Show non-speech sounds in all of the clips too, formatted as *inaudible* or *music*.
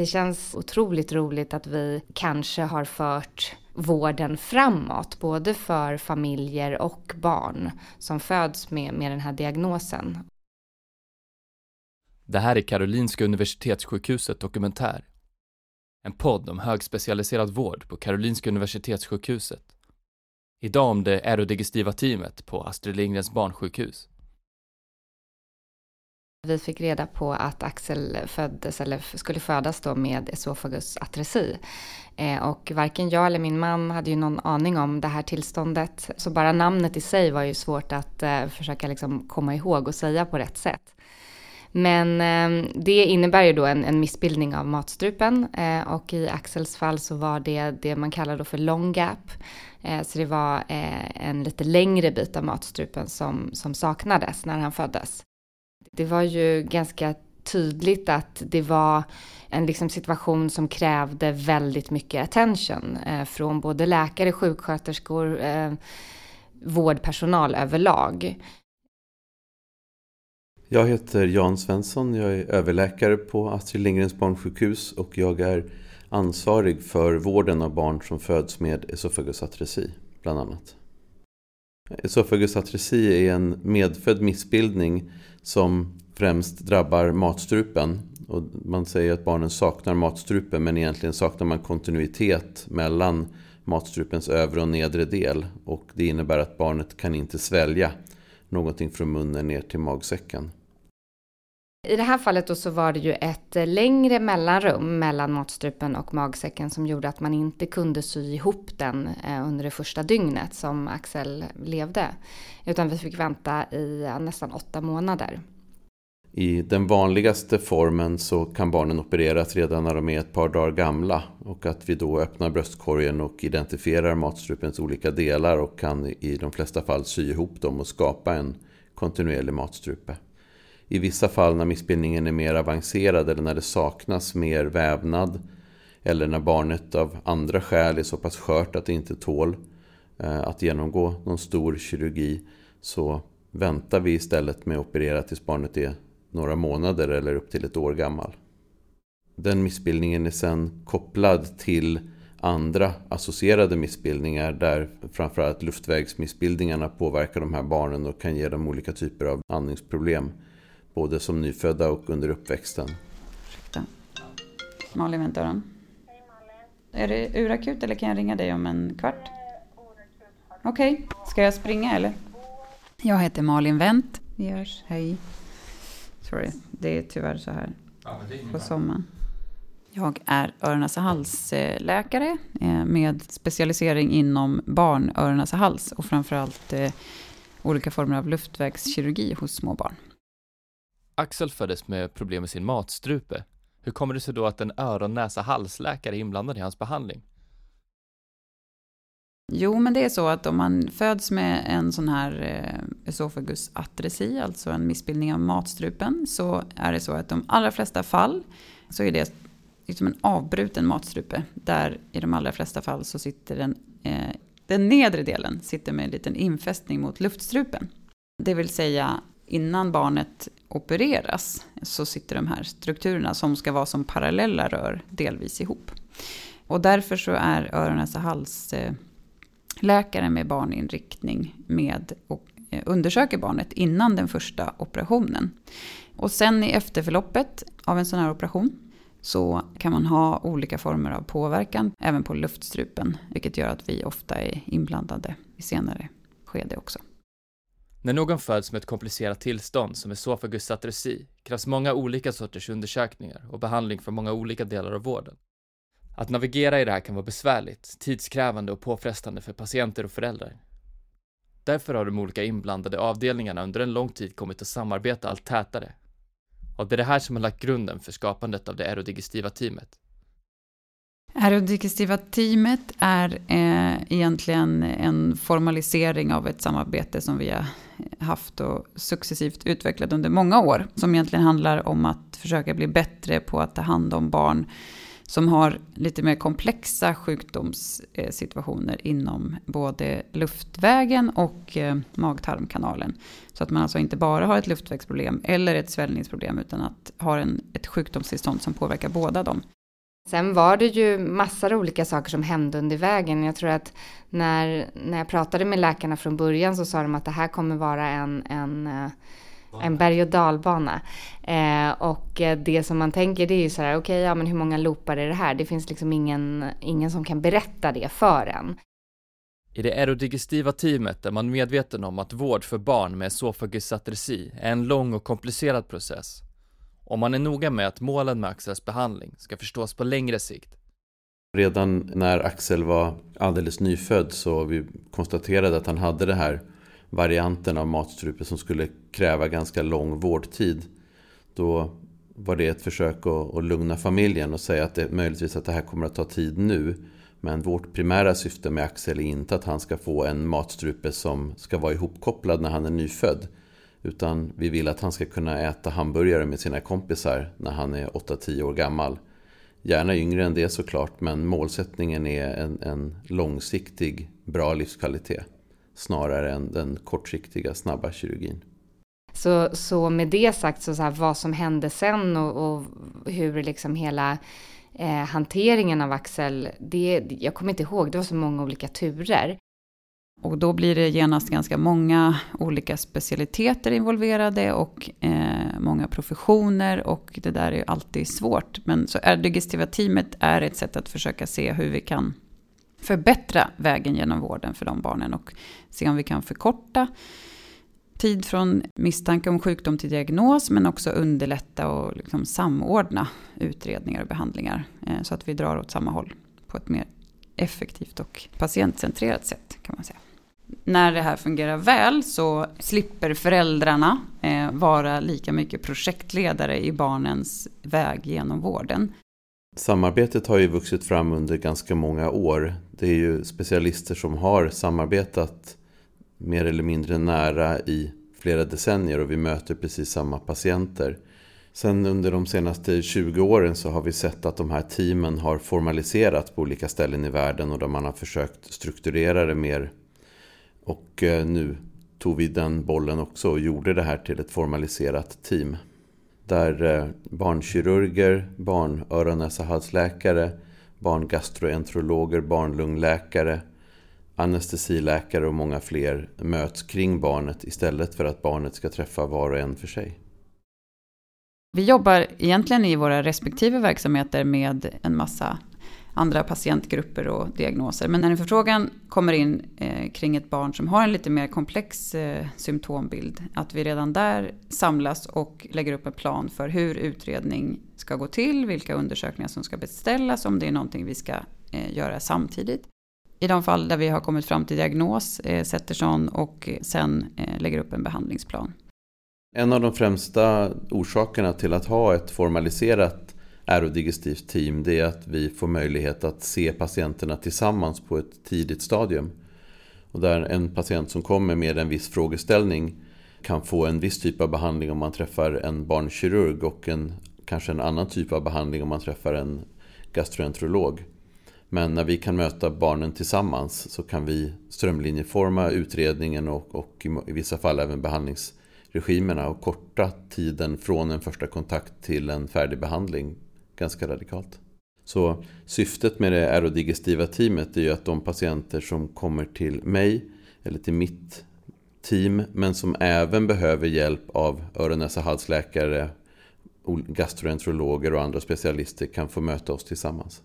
Det känns otroligt roligt att vi kanske har fört vården framåt, både för familjer och barn som föds med, med den här diagnosen. Det här är Karolinska Universitetssjukhuset Dokumentär. En podd om högspecialiserad vård på Karolinska Universitetssjukhuset. Idag om det aerodigestiva teamet på Astrid Lindgrens barnsjukhus. Vi fick reda på att Axel föddes, eller skulle födas då med esofagus atresi. Eh, och varken jag eller min man hade ju någon aning om det här tillståndet. Så bara namnet i sig var ju svårt att eh, försöka liksom komma ihåg och säga på rätt sätt. Men eh, det innebär ju då en, en missbildning av matstrupen eh, och i Axels fall så var det det man kallar då för long gap. Eh, så det var eh, en lite längre bit av matstrupen som, som saknades när han föddes. Det var ju ganska tydligt att det var en liksom situation som krävde väldigt mycket attention eh, från både läkare, sjuksköterskor, eh, vårdpersonal överlag. Jag heter Jan Svensson, jag är överläkare på Astrid Lindgrens barnsjukhus och jag är ansvarig för vården av barn som föds med esofagusatresi, bland annat. Esofagusatresi är en medfödd missbildning som främst drabbar matstrupen. Och man säger att barnen saknar matstrupen men egentligen saknar man kontinuitet mellan matstrupens övre och nedre del. Och det innebär att barnet kan inte svälja någonting från munnen ner till magsäcken. I det här fallet då så var det ju ett eh, längre mellanrum mellan matstrupen och magsäcken som gjorde att man inte kunde sy ihop den eh, under det första dygnet som Axel levde. Utan vi fick vänta i eh, nästan åtta månader. I den vanligaste formen så kan barnen opereras redan när de är ett par dagar gamla och att vi då öppnar bröstkorgen och identifierar matstrupens olika delar och kan i de flesta fall sy ihop dem och skapa en kontinuerlig matstrupe. I vissa fall när missbildningen är mer avancerad eller när det saknas mer vävnad eller när barnet av andra skäl är så pass skört att det inte tål eh, att genomgå någon stor kirurgi så väntar vi istället med att operera tills barnet är några månader eller upp till ett år gammal. Den missbildningen är sedan kopplad till andra associerade missbildningar där framförallt luftvägsmissbildningarna påverkar de här barnen och kan ge dem olika typer av andningsproblem. Både som nyfödda och under uppväxten. Ursäkta. Malin, vänta då. Är det urakut eller kan jag ringa dig om en kvart? Okej, okay. ska jag springa eller? Jag heter Malin Wendt. Vi hörs, hej. Sorry, det är tyvärr så här på sommaren. Jag är öron halsläkare eh, med specialisering inom barn, öron hals och framförallt eh, olika former av luftvägskirurgi hos små barn. Axel föddes med problem med sin matstrupe. Hur kommer det sig då att en öron näsa halsläkare är inblandad i hans behandling? Jo, men det är så att om man föds med en sån här eh, esophagus atresi, alltså en missbildning av matstrupen, så är det så att de allra flesta fall så är det liksom en avbruten matstrupe. Där i de allra flesta fall så sitter den, eh, den nedre delen sitter med en liten infästning mot luftstrupen. Det vill säga innan barnet opereras så sitter de här strukturerna som ska vara som parallella rör delvis ihop. Och därför så är öron-näsa-hals-läkare eh, med barninriktning med och eh, undersöker barnet innan den första operationen. Och sen i efterförloppet av en sån här operation så kan man ha olika former av påverkan även på luftstrupen, vilket gör att vi ofta är inblandade i senare skede också. När någon föds med ett komplicerat tillstånd som esofagus atresi krävs många olika sorters undersökningar och behandling för många olika delar av vården. Att navigera i det här kan vara besvärligt, tidskrävande och påfrestande för patienter och föräldrar. Därför har de olika inblandade avdelningarna under en lång tid kommit att samarbeta allt tätare. Och det är det här som har lagt grunden för skapandet av det aerodigestiva teamet. Aerodigestiva teamet är eh, egentligen en formalisering av ett samarbete som vi har haft och successivt utvecklat under många år. Som egentligen handlar om att försöka bli bättre på att ta hand om barn som har lite mer komplexa sjukdomssituationer inom både luftvägen och magtarmkanalen. mag-tarmkanalen. Så att man alltså inte bara har ett luftvägsproblem eller ett svällningsproblem utan att ha en, ett sjukdomstillstånd som påverkar båda dem. Sen var det ju massor av olika saker som hände under vägen. Jag tror att när, när jag pratade med läkarna från början så sa de att det här kommer vara en, en, eh, en berg och dalbana. Eh, och eh, det som man tänker det är ju så här, okej, okay, ja men hur många loopar är det här? Det finns liksom ingen, ingen som kan berätta det för en. I det aerodigestiva teamet är man medveten om att vård för barn med esofagusatreси är en lång och komplicerad process. Om man är noga med att målen med Axels behandling ska förstås på längre sikt. Redan när Axel var alldeles nyfödd så vi konstaterade att han hade den här varianten av matstrupe som skulle kräva ganska lång vårdtid. Då var det ett försök att, att lugna familjen och säga att det möjligtvis att det här kommer att ta tid nu. Men vårt primära syfte med Axel är inte att han ska få en matstrupe som ska vara ihopkopplad när han är nyfödd. Utan vi vill att han ska kunna äta hamburgare med sina kompisar när han är 8-10 år gammal. Gärna yngre än det såklart, men målsättningen är en, en långsiktig bra livskvalitet. Snarare än den kortsiktiga snabba kirurgin. Så, så med det sagt, så, så här, vad som hände sen och, och hur liksom hela eh, hanteringen av Axel, det, jag kommer inte ihåg, det var så många olika turer. Och då blir det genast ganska många olika specialiteter involverade och eh, många professioner och det där är ju alltid svårt. Men så är digestiva teamet är ett sätt att försöka se hur vi kan förbättra vägen genom vården för de barnen och se om vi kan förkorta tid från misstanke om sjukdom till diagnos men också underlätta och liksom samordna utredningar och behandlingar eh, så att vi drar åt samma håll på ett mer effektivt och patientcentrerat sätt kan man säga när det här fungerar väl så slipper föräldrarna eh, vara lika mycket projektledare i barnens väg genom vården. Samarbetet har ju vuxit fram under ganska många år. Det är ju specialister som har samarbetat mer eller mindre nära i flera decennier och vi möter precis samma patienter. Sen under de senaste 20 åren så har vi sett att de här teamen har formaliserats på olika ställen i världen och där man har försökt strukturera det mer och eh, nu tog vi den bollen också och gjorde det här till ett formaliserat team. Där eh, barnkirurger, barn öron näsa halsläkare, barngastroenterologer, barnlungläkare, anestesiläkare och många fler möts kring barnet istället för att barnet ska träffa var och en för sig. Vi jobbar egentligen i våra respektive verksamheter med en massa andra patientgrupper och diagnoser. Men när en förfrågan kommer in eh, kring ett barn som har en lite mer komplex eh, symptombild, att vi redan där samlas och lägger upp en plan för hur utredning ska gå till, vilka undersökningar som ska beställas, om det är någonting vi ska eh, göra samtidigt. I de fall där vi har kommit fram till diagnos eh, sätter sån och sen eh, lägger upp en behandlingsplan. En av de främsta orsakerna till att ha ett formaliserat aerodigestivt team det är att vi får möjlighet att se patienterna tillsammans på ett tidigt stadium. Och där en patient som kommer med en viss frågeställning kan få en viss typ av behandling om man träffar en barnkirurg och en, kanske en annan typ av behandling om man träffar en gastroenterolog. Men när vi kan möta barnen tillsammans så kan vi strömlinjeforma utredningen och, och i vissa fall även behandlingsregimerna och korta tiden från en första kontakt till en färdig behandling ganska radikalt. Så syftet med det aerodigestiva teamet är ju att de patienter som kommer till mig eller till mitt team men som även behöver hjälp av öron näsa halsläkare, gastroenterologer och andra specialister kan få möta oss tillsammans.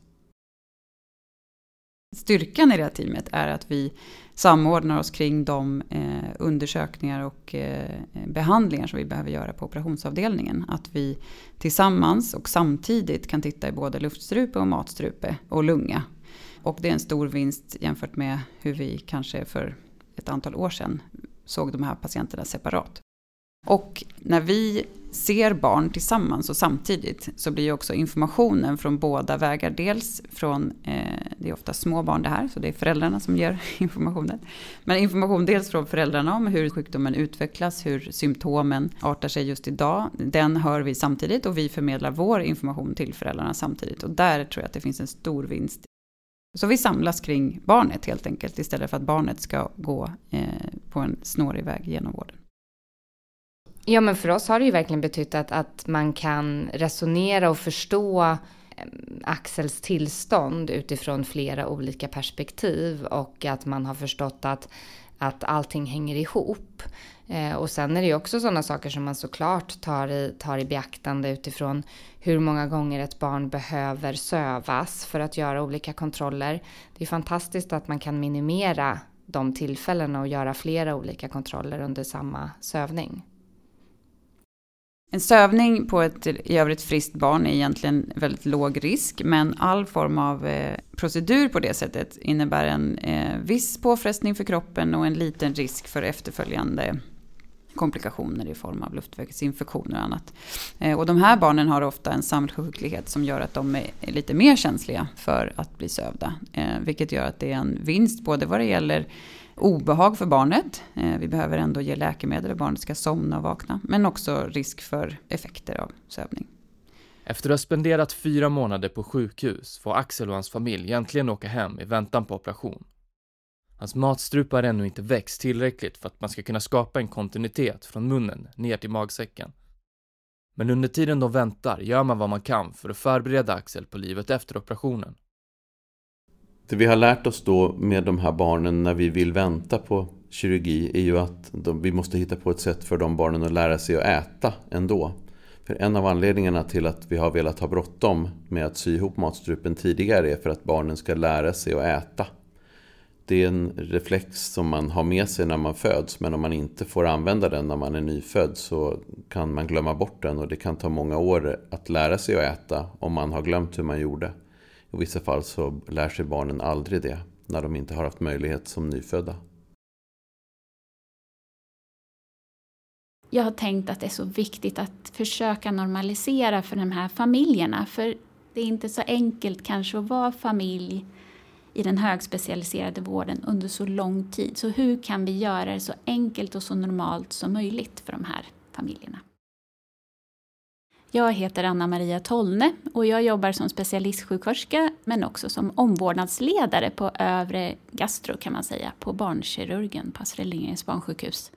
Styrkan i det här teamet är att vi samordnar oss kring de eh, undersökningar och eh, behandlingar som vi behöver göra på operationsavdelningen. Att vi tillsammans och samtidigt kan titta i både luftstrupe och matstrupe och lunga. Och det är en stor vinst jämfört med hur vi kanske för ett antal år sedan såg de här patienterna separat. Och när vi ser barn tillsammans och samtidigt så blir också informationen från båda vägar. Dels från, eh, det är ofta små barn det här, så det är föräldrarna som ger *laughs* informationen. Men information dels från föräldrarna om hur sjukdomen utvecklas, hur symptomen artar sig just idag. Den hör vi samtidigt och vi förmedlar vår information till föräldrarna samtidigt. Och där tror jag att det finns en stor vinst. Så vi samlas kring barnet helt enkelt istället för att barnet ska gå eh, på en snårig väg genom vården. Ja, men för oss har det ju verkligen betytt att, att man kan resonera och förstå eh, Axels tillstånd utifrån flera olika perspektiv och att man har förstått att, att allting hänger ihop. Eh, och sen är det ju också sådana saker som man såklart tar i, tar i beaktande utifrån hur många gånger ett barn behöver sövas för att göra olika kontroller. Det är fantastiskt att man kan minimera de tillfällena och göra flera olika kontroller under samma sövning. En sövning på ett i övrigt friskt barn är egentligen väldigt låg risk, men all form av eh, procedur på det sättet innebär en eh, viss påfrestning för kroppen och en liten risk för efterföljande komplikationer i form av luftvägsinfektioner och annat. Eh, och de här barnen har ofta en samsjuklighet som gör att de är lite mer känsliga för att bli sövda. Eh, vilket gör att det är en vinst både vad det gäller obehag för barnet. Eh, vi behöver ändå ge läkemedel och barnet ska somna och vakna. Men också risk för effekter av sövning. Efter att ha spenderat fyra månader på sjukhus får Axel och hans familj äntligen åka hem i väntan på operation. Hans matstrupe har ännu inte växt tillräckligt för att man ska kunna skapa en kontinuitet från munnen ner till magsäcken. Men under tiden de väntar gör man vad man kan för att förbereda Axel på livet efter operationen. Det vi har lärt oss då med de här barnen när vi vill vänta på kirurgi är ju att de, vi måste hitta på ett sätt för de barnen att lära sig att äta ändå. För en av anledningarna till att vi har velat ha bråttom med att sy ihop matstrupen tidigare är för att barnen ska lära sig att äta. Det är en reflex som man har med sig när man föds men om man inte får använda den när man är nyfödd så kan man glömma bort den och det kan ta många år att lära sig att äta om man har glömt hur man gjorde. I vissa fall så lär sig barnen aldrig det när de inte har haft möjlighet som nyfödda. Jag har tänkt att det är så viktigt att försöka normalisera för de här familjerna. För det är inte så enkelt kanske att vara familj i den högspecialiserade vården under så lång tid. Så hur kan vi göra det så enkelt och så normalt som möjligt för de här familjerna? Jag heter Anna Maria Tollne och jag jobbar som specialistsjuksköterska men också som omvårdnadsledare på övre gastro kan man säga, på barnkirurgen på Astrid Lindgrens barnsjukhus.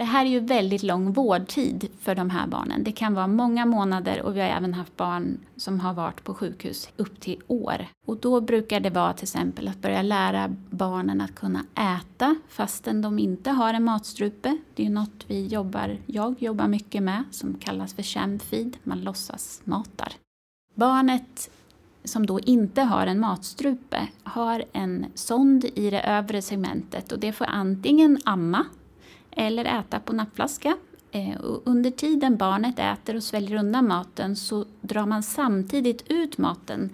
Det här är ju väldigt lång vårdtid för de här barnen. Det kan vara många månader och vi har även haft barn som har varit på sjukhus upp till år. Och då brukar det vara till exempel att börja lära barnen att kunna äta fastän de inte har en matstrupe. Det är något vi jobbar, jag jobbar mycket med som kallas för sham-feed. Man låtsas matar. Barnet som då inte har en matstrupe har en sond i det övre segmentet och det får antingen amma eller äta på nappflaska. Eh, och under tiden barnet äter och sväljer undan maten så drar man samtidigt ut maten,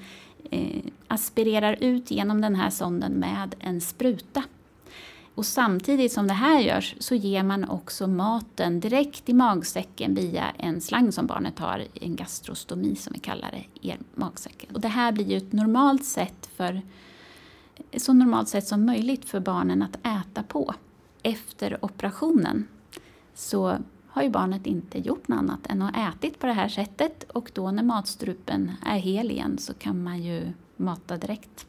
eh, aspirerar ut genom den här sonden med en spruta. Och samtidigt som det här görs så ger man också maten direkt i magsäcken via en slang som barnet har, en gastrostomi som vi kallar det, i magsäcken. Och det här blir ju ett normalt sätt för, så normalt sätt som möjligt för barnen att äta på efter operationen så har ju barnet inte gjort något annat än att ätit på det här sättet och då när matstrupen är hel igen så kan man ju mata direkt.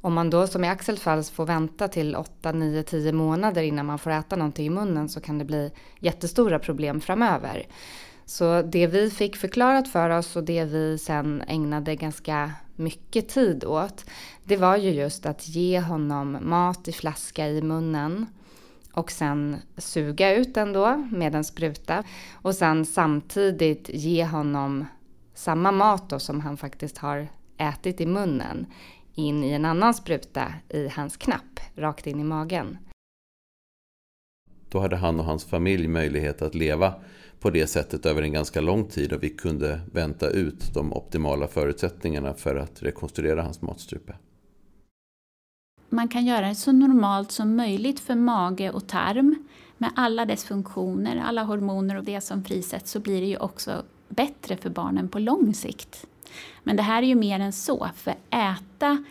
Om man då som i Axels fall får vänta till 8, 9, 10 månader innan man får äta någonting i munnen så kan det bli jättestora problem framöver. Så det vi fick förklarat för oss och det vi sen ägnade ganska mycket tid åt det var ju just att ge honom mat i flaska i munnen och sen suga ut den då med en spruta och sen samtidigt ge honom samma mat då som han faktiskt har ätit i munnen in i en annan spruta i hans knapp, rakt in i magen. Då hade han och hans familj möjlighet att leva på det sättet över en ganska lång tid och vi kunde vänta ut de optimala förutsättningarna för att rekonstruera hans matstrupe man kan göra det så normalt som möjligt för mage och tarm med alla dess funktioner, alla hormoner och det som frisätts så blir det ju också bättre för barnen på lång sikt. Men det här är ju mer än så, för äta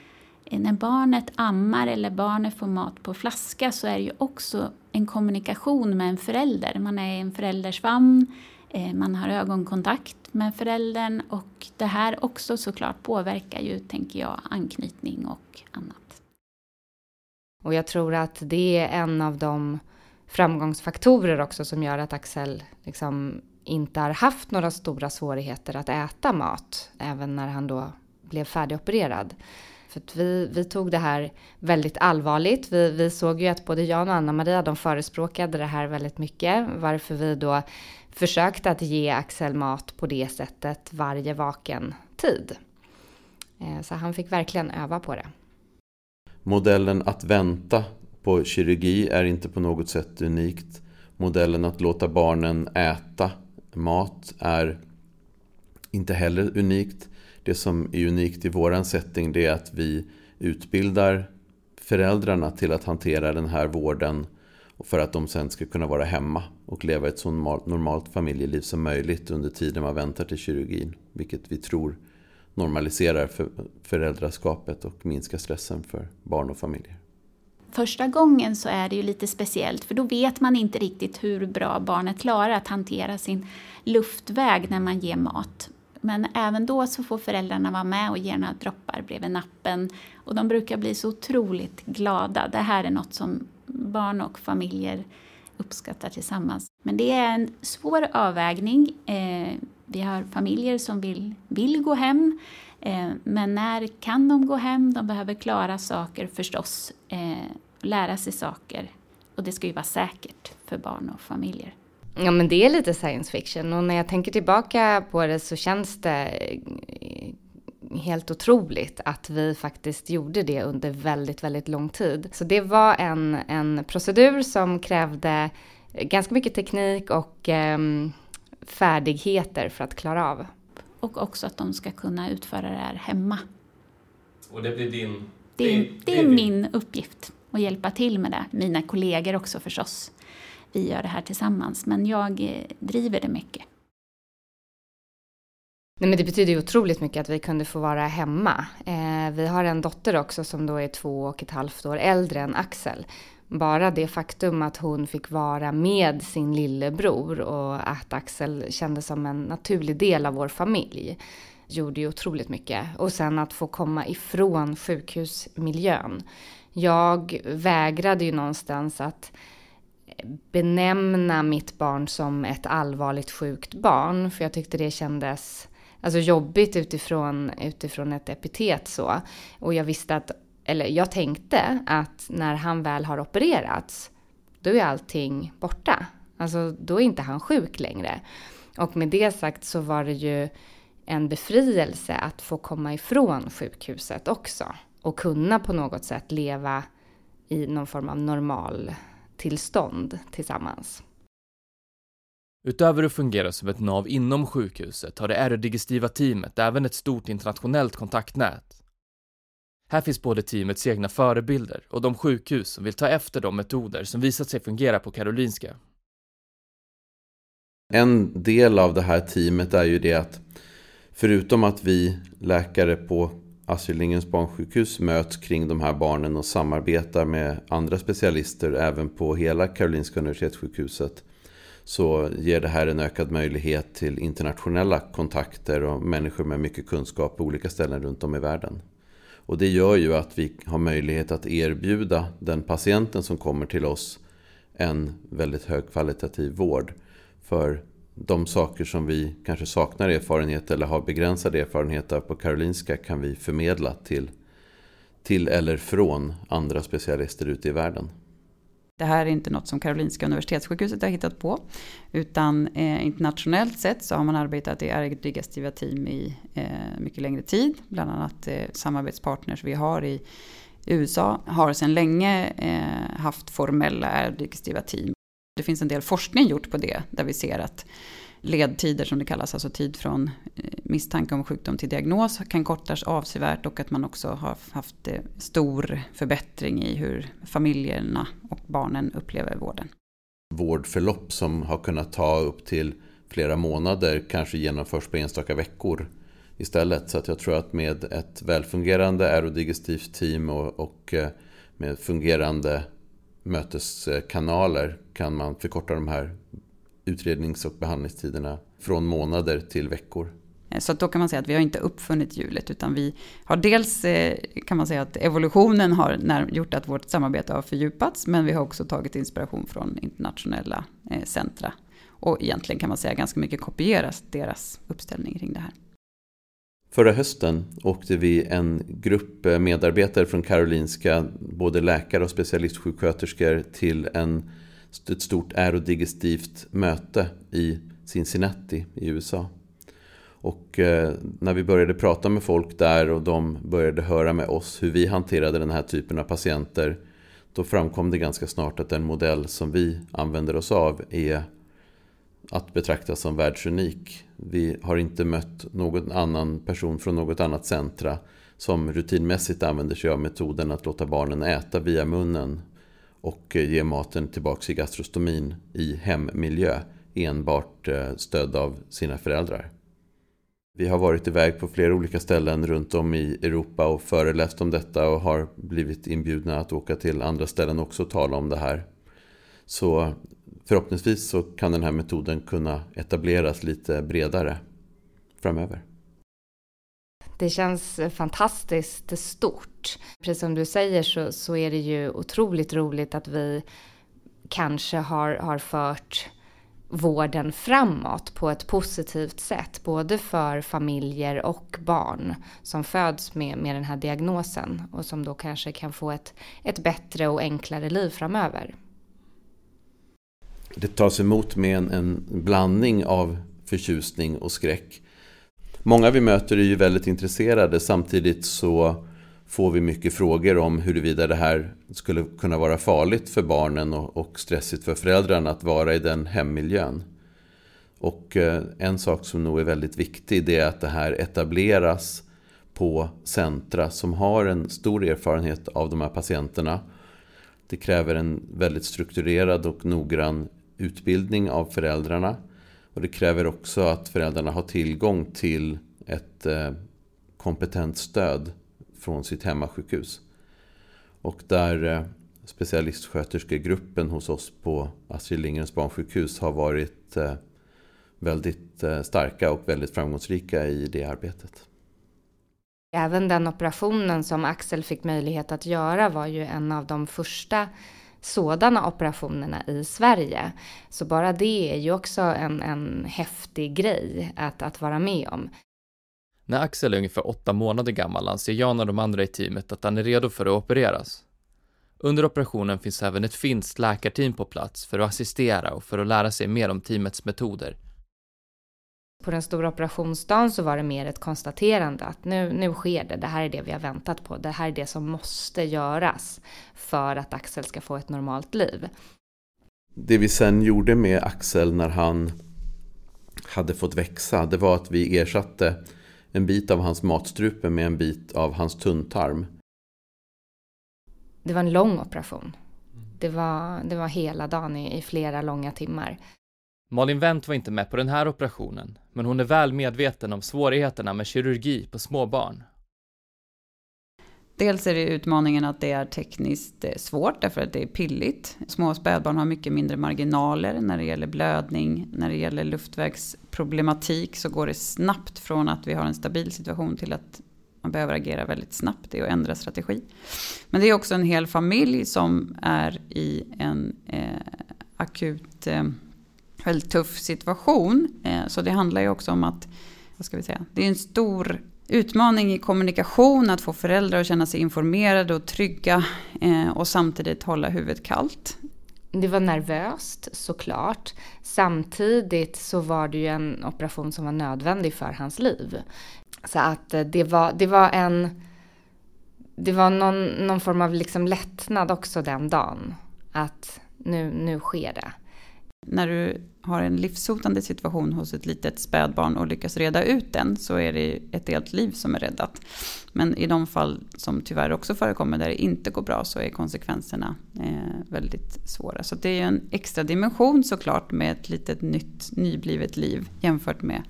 eh, när barnet ammar eller barnet får mat på flaska så är det ju också en kommunikation med en förälder. Man är i en förälders famn, eh, man har ögonkontakt med föräldern och det här också såklart påverkar ju, tänker jag, anknytning och annat. Och jag tror att det är en av de framgångsfaktorer också som gör att Axel liksom inte har haft några stora svårigheter att äta mat, även när han då blev färdigopererad. För vi, vi tog det här väldigt allvarligt. Vi, vi såg ju att både jag och Anna-Maria de förespråkade det här väldigt mycket. Varför vi då försökte att ge Axel mat på det sättet varje vaken tid. Eh, så han fick verkligen öva på det. Modellen att vänta på kirurgi är inte på något sätt unikt. Modellen att låta barnen äta mat är inte heller unikt. Det som är unikt i våran setting det är att vi utbildar föräldrarna till att hantera den här vården för att de sen ska kunna vara hemma och leva ett så normalt familjeliv som möjligt under tiden man väntar till kirurgin. Vilket vi tror normaliserar för föräldraskapet och minskar stressen för barn och familjer. Första gången så är det ju lite speciellt för då vet man inte riktigt hur bra barnet klarar att hantera sin luftväg när man ger mat. Men även då så får föräldrarna vara med och ge några droppar bredvid nappen. Och de brukar bli så otroligt glada. Det här är något som barn och familjer uppskattar tillsammans. Men det är en svår avvägning. Eh, vi har familjer som vill, vill gå hem. Eh, men när kan de gå hem? De behöver klara saker förstås. Eh, lära sig saker. Och det ska ju vara säkert för barn och familjer. Ja men det är lite science fiction och när jag tänker tillbaka på det så känns det eh, helt otroligt att vi faktiskt gjorde det under väldigt, väldigt lång tid. Så det var en, en procedur som krävde eh, ganska mycket teknik och eh, färdigheter för att klara av. Och också att de ska kunna utföra det här hemma. Och det blir din... Det är, det är min uppgift att hjälpa till med det. Mina kollegor också förstås vi gör det här tillsammans. Men jag eh, driver det mycket. Nej, men det betyder ju otroligt mycket att vi kunde få vara hemma. Eh, vi har en dotter också som då är två och ett halvt år äldre än Axel. Bara det faktum att hon fick vara med sin lillebror och att Axel kändes som en naturlig del av vår familj gjorde ju otroligt mycket. Och sen att få komma ifrån sjukhusmiljön. Jag vägrade ju någonstans att benämna mitt barn som ett allvarligt sjukt barn. För jag tyckte det kändes alltså, jobbigt utifrån, utifrån ett epitet så. Och jag visste att, eller jag tänkte att när han väl har opererats, då är allting borta. Alltså då är inte han sjuk längre. Och med det sagt så var det ju en befrielse att få komma ifrån sjukhuset också. Och kunna på något sätt leva i någon form av normal tillstånd tillsammans. Utöver att fungera som ett nav inom sjukhuset har det R-digestiva teamet även ett stort internationellt kontaktnät. Här finns både teamets egna förebilder och de sjukhus som vill ta efter de metoder som visat sig fungera på Karolinska. En del av det här teamet är ju det att förutom att vi läkare på Astrid Lindgrens barnsjukhus möts kring de här barnen och samarbetar med andra specialister även på hela Karolinska Universitetssjukhuset så ger det här en ökad möjlighet till internationella kontakter och människor med mycket kunskap på olika ställen runt om i världen. Och det gör ju att vi har möjlighet att erbjuda den patienten som kommer till oss en väldigt högkvalitativ vård. För de saker som vi kanske saknar erfarenhet eller har begränsad erfarenhet av på Karolinska kan vi förmedla till, till eller från andra specialister ute i världen. Det här är inte något som Karolinska Universitetssjukhuset har hittat på. Utan eh, internationellt sett så har man arbetat i ärgdigestiva team i eh, mycket längre tid. Bland annat eh, samarbetspartners vi har i USA har sedan länge eh, haft formella ärgdigestiva team. Det finns en del forskning gjort på det där vi ser att ledtider som det kallas, alltså tid från eh, misstanke om sjukdom till diagnos kan kortas avsevärt och att man också har haft eh, stor förbättring i hur familjerna och barnen upplever vården. Vårdförlopp som har kunnat ta upp till flera månader kanske genomförs på enstaka veckor istället. Så att jag tror att med ett välfungerande aerodigestivt team och, och eh, med fungerande möteskanaler kan man förkorta de här utrednings och behandlingstiderna från månader till veckor. Så då kan man säga att vi har inte uppfunnit hjulet utan vi har dels eh, kan man säga att evolutionen har gjort att vårt samarbete har fördjupats men vi har också tagit inspiration från internationella eh, centra. Och egentligen kan man säga ganska mycket kopieras deras uppställning kring det här. Förra hösten åkte vi en grupp medarbetare från Karolinska, både läkare och specialistsjuksköterskor, till en, ett stort aerodigestivt möte i Cincinnati i USA. Och eh, när vi började prata med folk där och de började höra med oss hur vi hanterade den här typen av patienter då framkom det ganska snart att den modell som vi använder oss av är att betrakta som världsunik. Vi har inte mött någon annan person från något annat centra som rutinmässigt använder sig av metoden att låta barnen äta via munnen och ge maten tillbaka i gastrostomin i hemmiljö enbart eh, stöd av sina föräldrar. Vi har varit iväg på flera olika ställen runt om i Europa och föreläst om detta och har blivit inbjudna att åka till andra ställen också och tala om det här. Så förhoppningsvis så kan den här metoden kunna etableras lite bredare framöver. Det känns fantastiskt stort. Precis som du säger så, så är det ju otroligt roligt att vi kanske har, har fört vården framåt på ett positivt sätt, både för familjer och barn som föds med, med den här diagnosen och som då kanske kan få ett, ett bättre och enklare liv framöver. Det tas emot med en, en blandning av förtjusning och skräck. Många vi möter är ju väldigt intresserade samtidigt så får vi mycket frågor om huruvida det här skulle kunna vara farligt för barnen och stressigt för föräldrarna att vara i den hemmiljön. Och eh, en sak som nog är väldigt viktig det är att det här etableras på centra som har en stor erfarenhet av de här patienterna. Det kräver en väldigt strukturerad och noggrann utbildning av föräldrarna. Och det kräver också att föräldrarna har tillgång till ett eh, kompetent stöd från sitt hemmasjukhus. Och där eh, specialistsköterskegruppen hos oss på Astrid Lindgrens barnsjukhus har varit eh, väldigt starka och väldigt framgångsrika i det arbetet. Även den operationen som Axel fick möjlighet att göra var ju en av de första sådana operationerna i Sverige. Så bara det är ju också en, en häftig grej att, att vara med om. När Axel är ungefär åtta månader gammal anser Jan och de andra i teamet att han är redo för att opereras. Under operationen finns även ett finskt läkarteam på plats för att assistera och för att lära sig mer om teamets metoder. På den stora operationsdagen så var det mer ett konstaterande att nu, nu sker det, det här är det vi har väntat på, det här är det som måste göras för att Axel ska få ett normalt liv. Det vi sen gjorde med Axel när han hade fått växa, det var att vi ersatte en bit av hans matstrupe med en bit av hans tunntarm. Det var en lång operation. Det var, det var hela dagen i, i flera långa timmar. Malin Wendt var inte med på den här operationen, men hon är väl medveten om svårigheterna med kirurgi på små barn. Dels är det utmaningen att det är tekniskt eh, svårt därför att det är pilligt. Små spädbarn har mycket mindre marginaler när det gäller blödning, när det gäller luftvägsproblematik så går det snabbt från att vi har en stabil situation till att man behöver agera väldigt snabbt, och ändra strategi. Men det är också en hel familj som är i en eh, akut, eh, väldigt tuff situation. Eh, så det handlar ju också om att, vad ska vi säga, det är en stor utmaning i kommunikation, att få föräldrar att känna sig informerade och trygga eh, och samtidigt hålla huvudet kallt. Det var nervöst såklart. Samtidigt så var det ju en operation som var nödvändig för hans liv. Så att eh, det var, det var en... Det var någon, någon form av liksom lättnad också den dagen. Att nu, nu sker det. När du har en livshotande situation hos ett litet spädbarn och lyckas reda ut den så är det ett helt liv som är räddat. Men i de fall som tyvärr också förekommer där det inte går bra så är konsekvenserna eh, väldigt svåra. Så det är en extra dimension såklart med ett litet nytt nyblivet liv jämfört med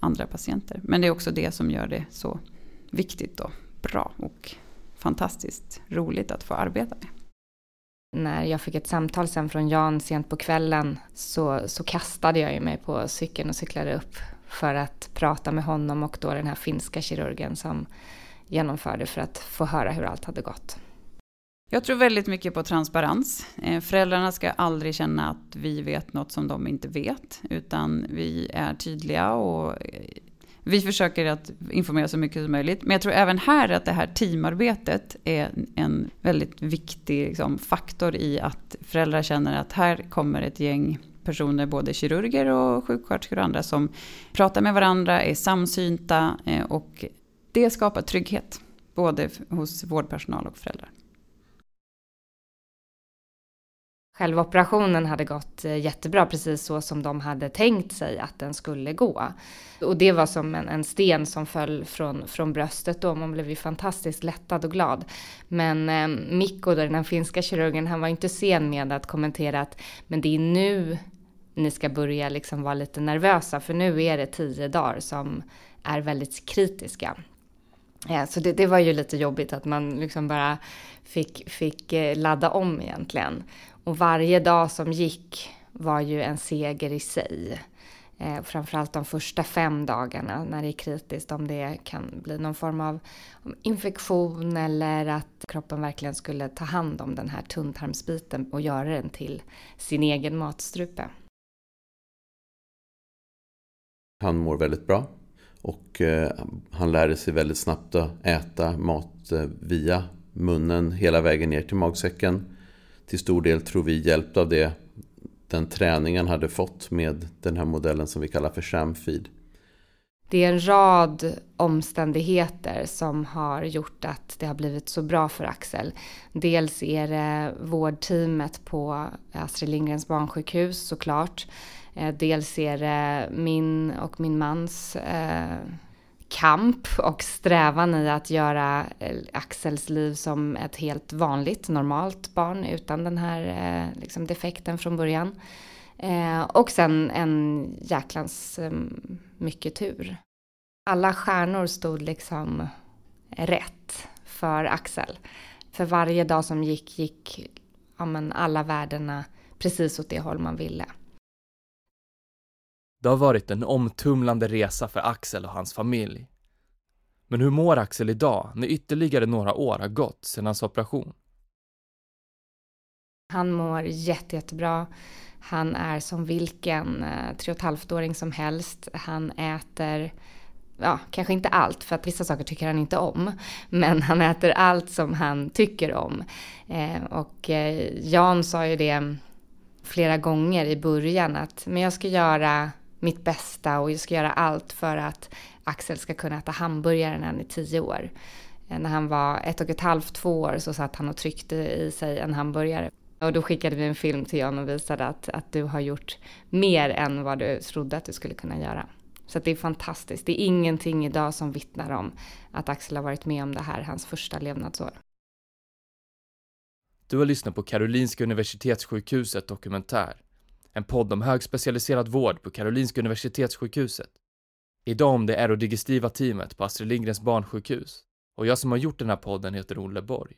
andra patienter. Men det är också det som gör det så viktigt och bra och fantastiskt roligt att få arbeta med när jag fick ett samtal sen från Jan sent på kvällen så, så kastade jag mig på cykeln och cyklade upp för att prata med honom och då den här finska kirurgen som genomförde för att få höra hur allt hade gått. Jag tror väldigt mycket på transparens. Eh, föräldrarna ska aldrig känna att vi vet något som de inte vet, utan vi är tydliga och eh, vi försöker att informera så mycket som möjligt. Men jag tror även här att det här teamarbetet är en väldigt viktig liksom, faktor i att föräldrar känner att här kommer ett gäng personer, både kirurger och sjuksköterskor och andra, som pratar med varandra, är samsynta eh, och det skapar trygghet, både hos vårdpersonal och föräldrar. Själva operationen hade gått eh, jättebra, precis så som de hade tänkt sig att den skulle gå. Och det var som en, en sten som föll från, från bröstet då. Man blev ju fantastiskt lättad och glad. Men eh, Mikko, den den finska kirurgen, han var inte sen med att kommentera att men det är nu ni ska börja liksom vara lite nervösa, för nu är det tio dagar som är väldigt kritiska. Ja, så det, det, var ju lite jobbigt att man liksom bara fick, fick eh, ladda om egentligen. Och varje dag som gick var ju en seger i sig. Eh, framförallt de första fem dagarna när det är kritiskt, om det kan bli någon form av infektion eller att kroppen verkligen skulle ta hand om den här tunntarmsbiten och göra den till sin egen matstrupe. Han mår väldigt bra och eh, han lärde sig väldigt snabbt att äta mat eh, via munnen hela vägen ner till magsäcken. Till stor del tror vi hjälpt av det, den träning han hade fått med den här modellen som vi kallar för ShamFeed. Det är en rad omständigheter som har gjort att det har blivit så bra för Axel. Dels är det vårdteamet på Astrid Lindgrens barnsjukhus såklart. Eh, dels är det min och min mans eh, kamp och strävan i att göra eh, Axels liv som ett helt vanligt, normalt barn utan den här eh, liksom, defekten från början. Eh, och sen en jäklans mycket tur. Alla stjärnor stod liksom rätt för Axel. För varje dag som gick, gick ja, men alla värdena precis åt det håll man ville. Det har varit en omtumlande resa för Axel och hans familj. Men hur mår Axel idag när ytterligare några år har gått sedan hans operation? Han mår jätte, jättebra. Han är som vilken eh, tre och ett halvt-åring som helst. Han äter, ja, kanske inte allt, för att vissa saker tycker han inte om. Men *laughs* han äter allt som han tycker om. Eh, och eh, Jan sa ju det flera gånger i början att men jag ska göra mitt bästa och jag ska göra allt för att Axel ska kunna äta hamburgare när han är tio år. Eh, när han var ett och ett halvt, två år så satt han och tryckte i sig en hamburgare. Och då skickade vi en film till Jan och visade att, att du har gjort mer än vad du trodde att du skulle kunna göra. Så det är fantastiskt. Det är ingenting idag som vittnar om att Axel har varit med om det här hans första levnadsår. Du har lyssnat på Karolinska Universitetssjukhuset dokumentär en podd om högspecialiserad vård på Karolinska Universitetssjukhuset. Idag om det aerodigestiva teamet på Astrid Lindgrens barnsjukhus. Och jag som har gjort den här podden heter Olle Borg.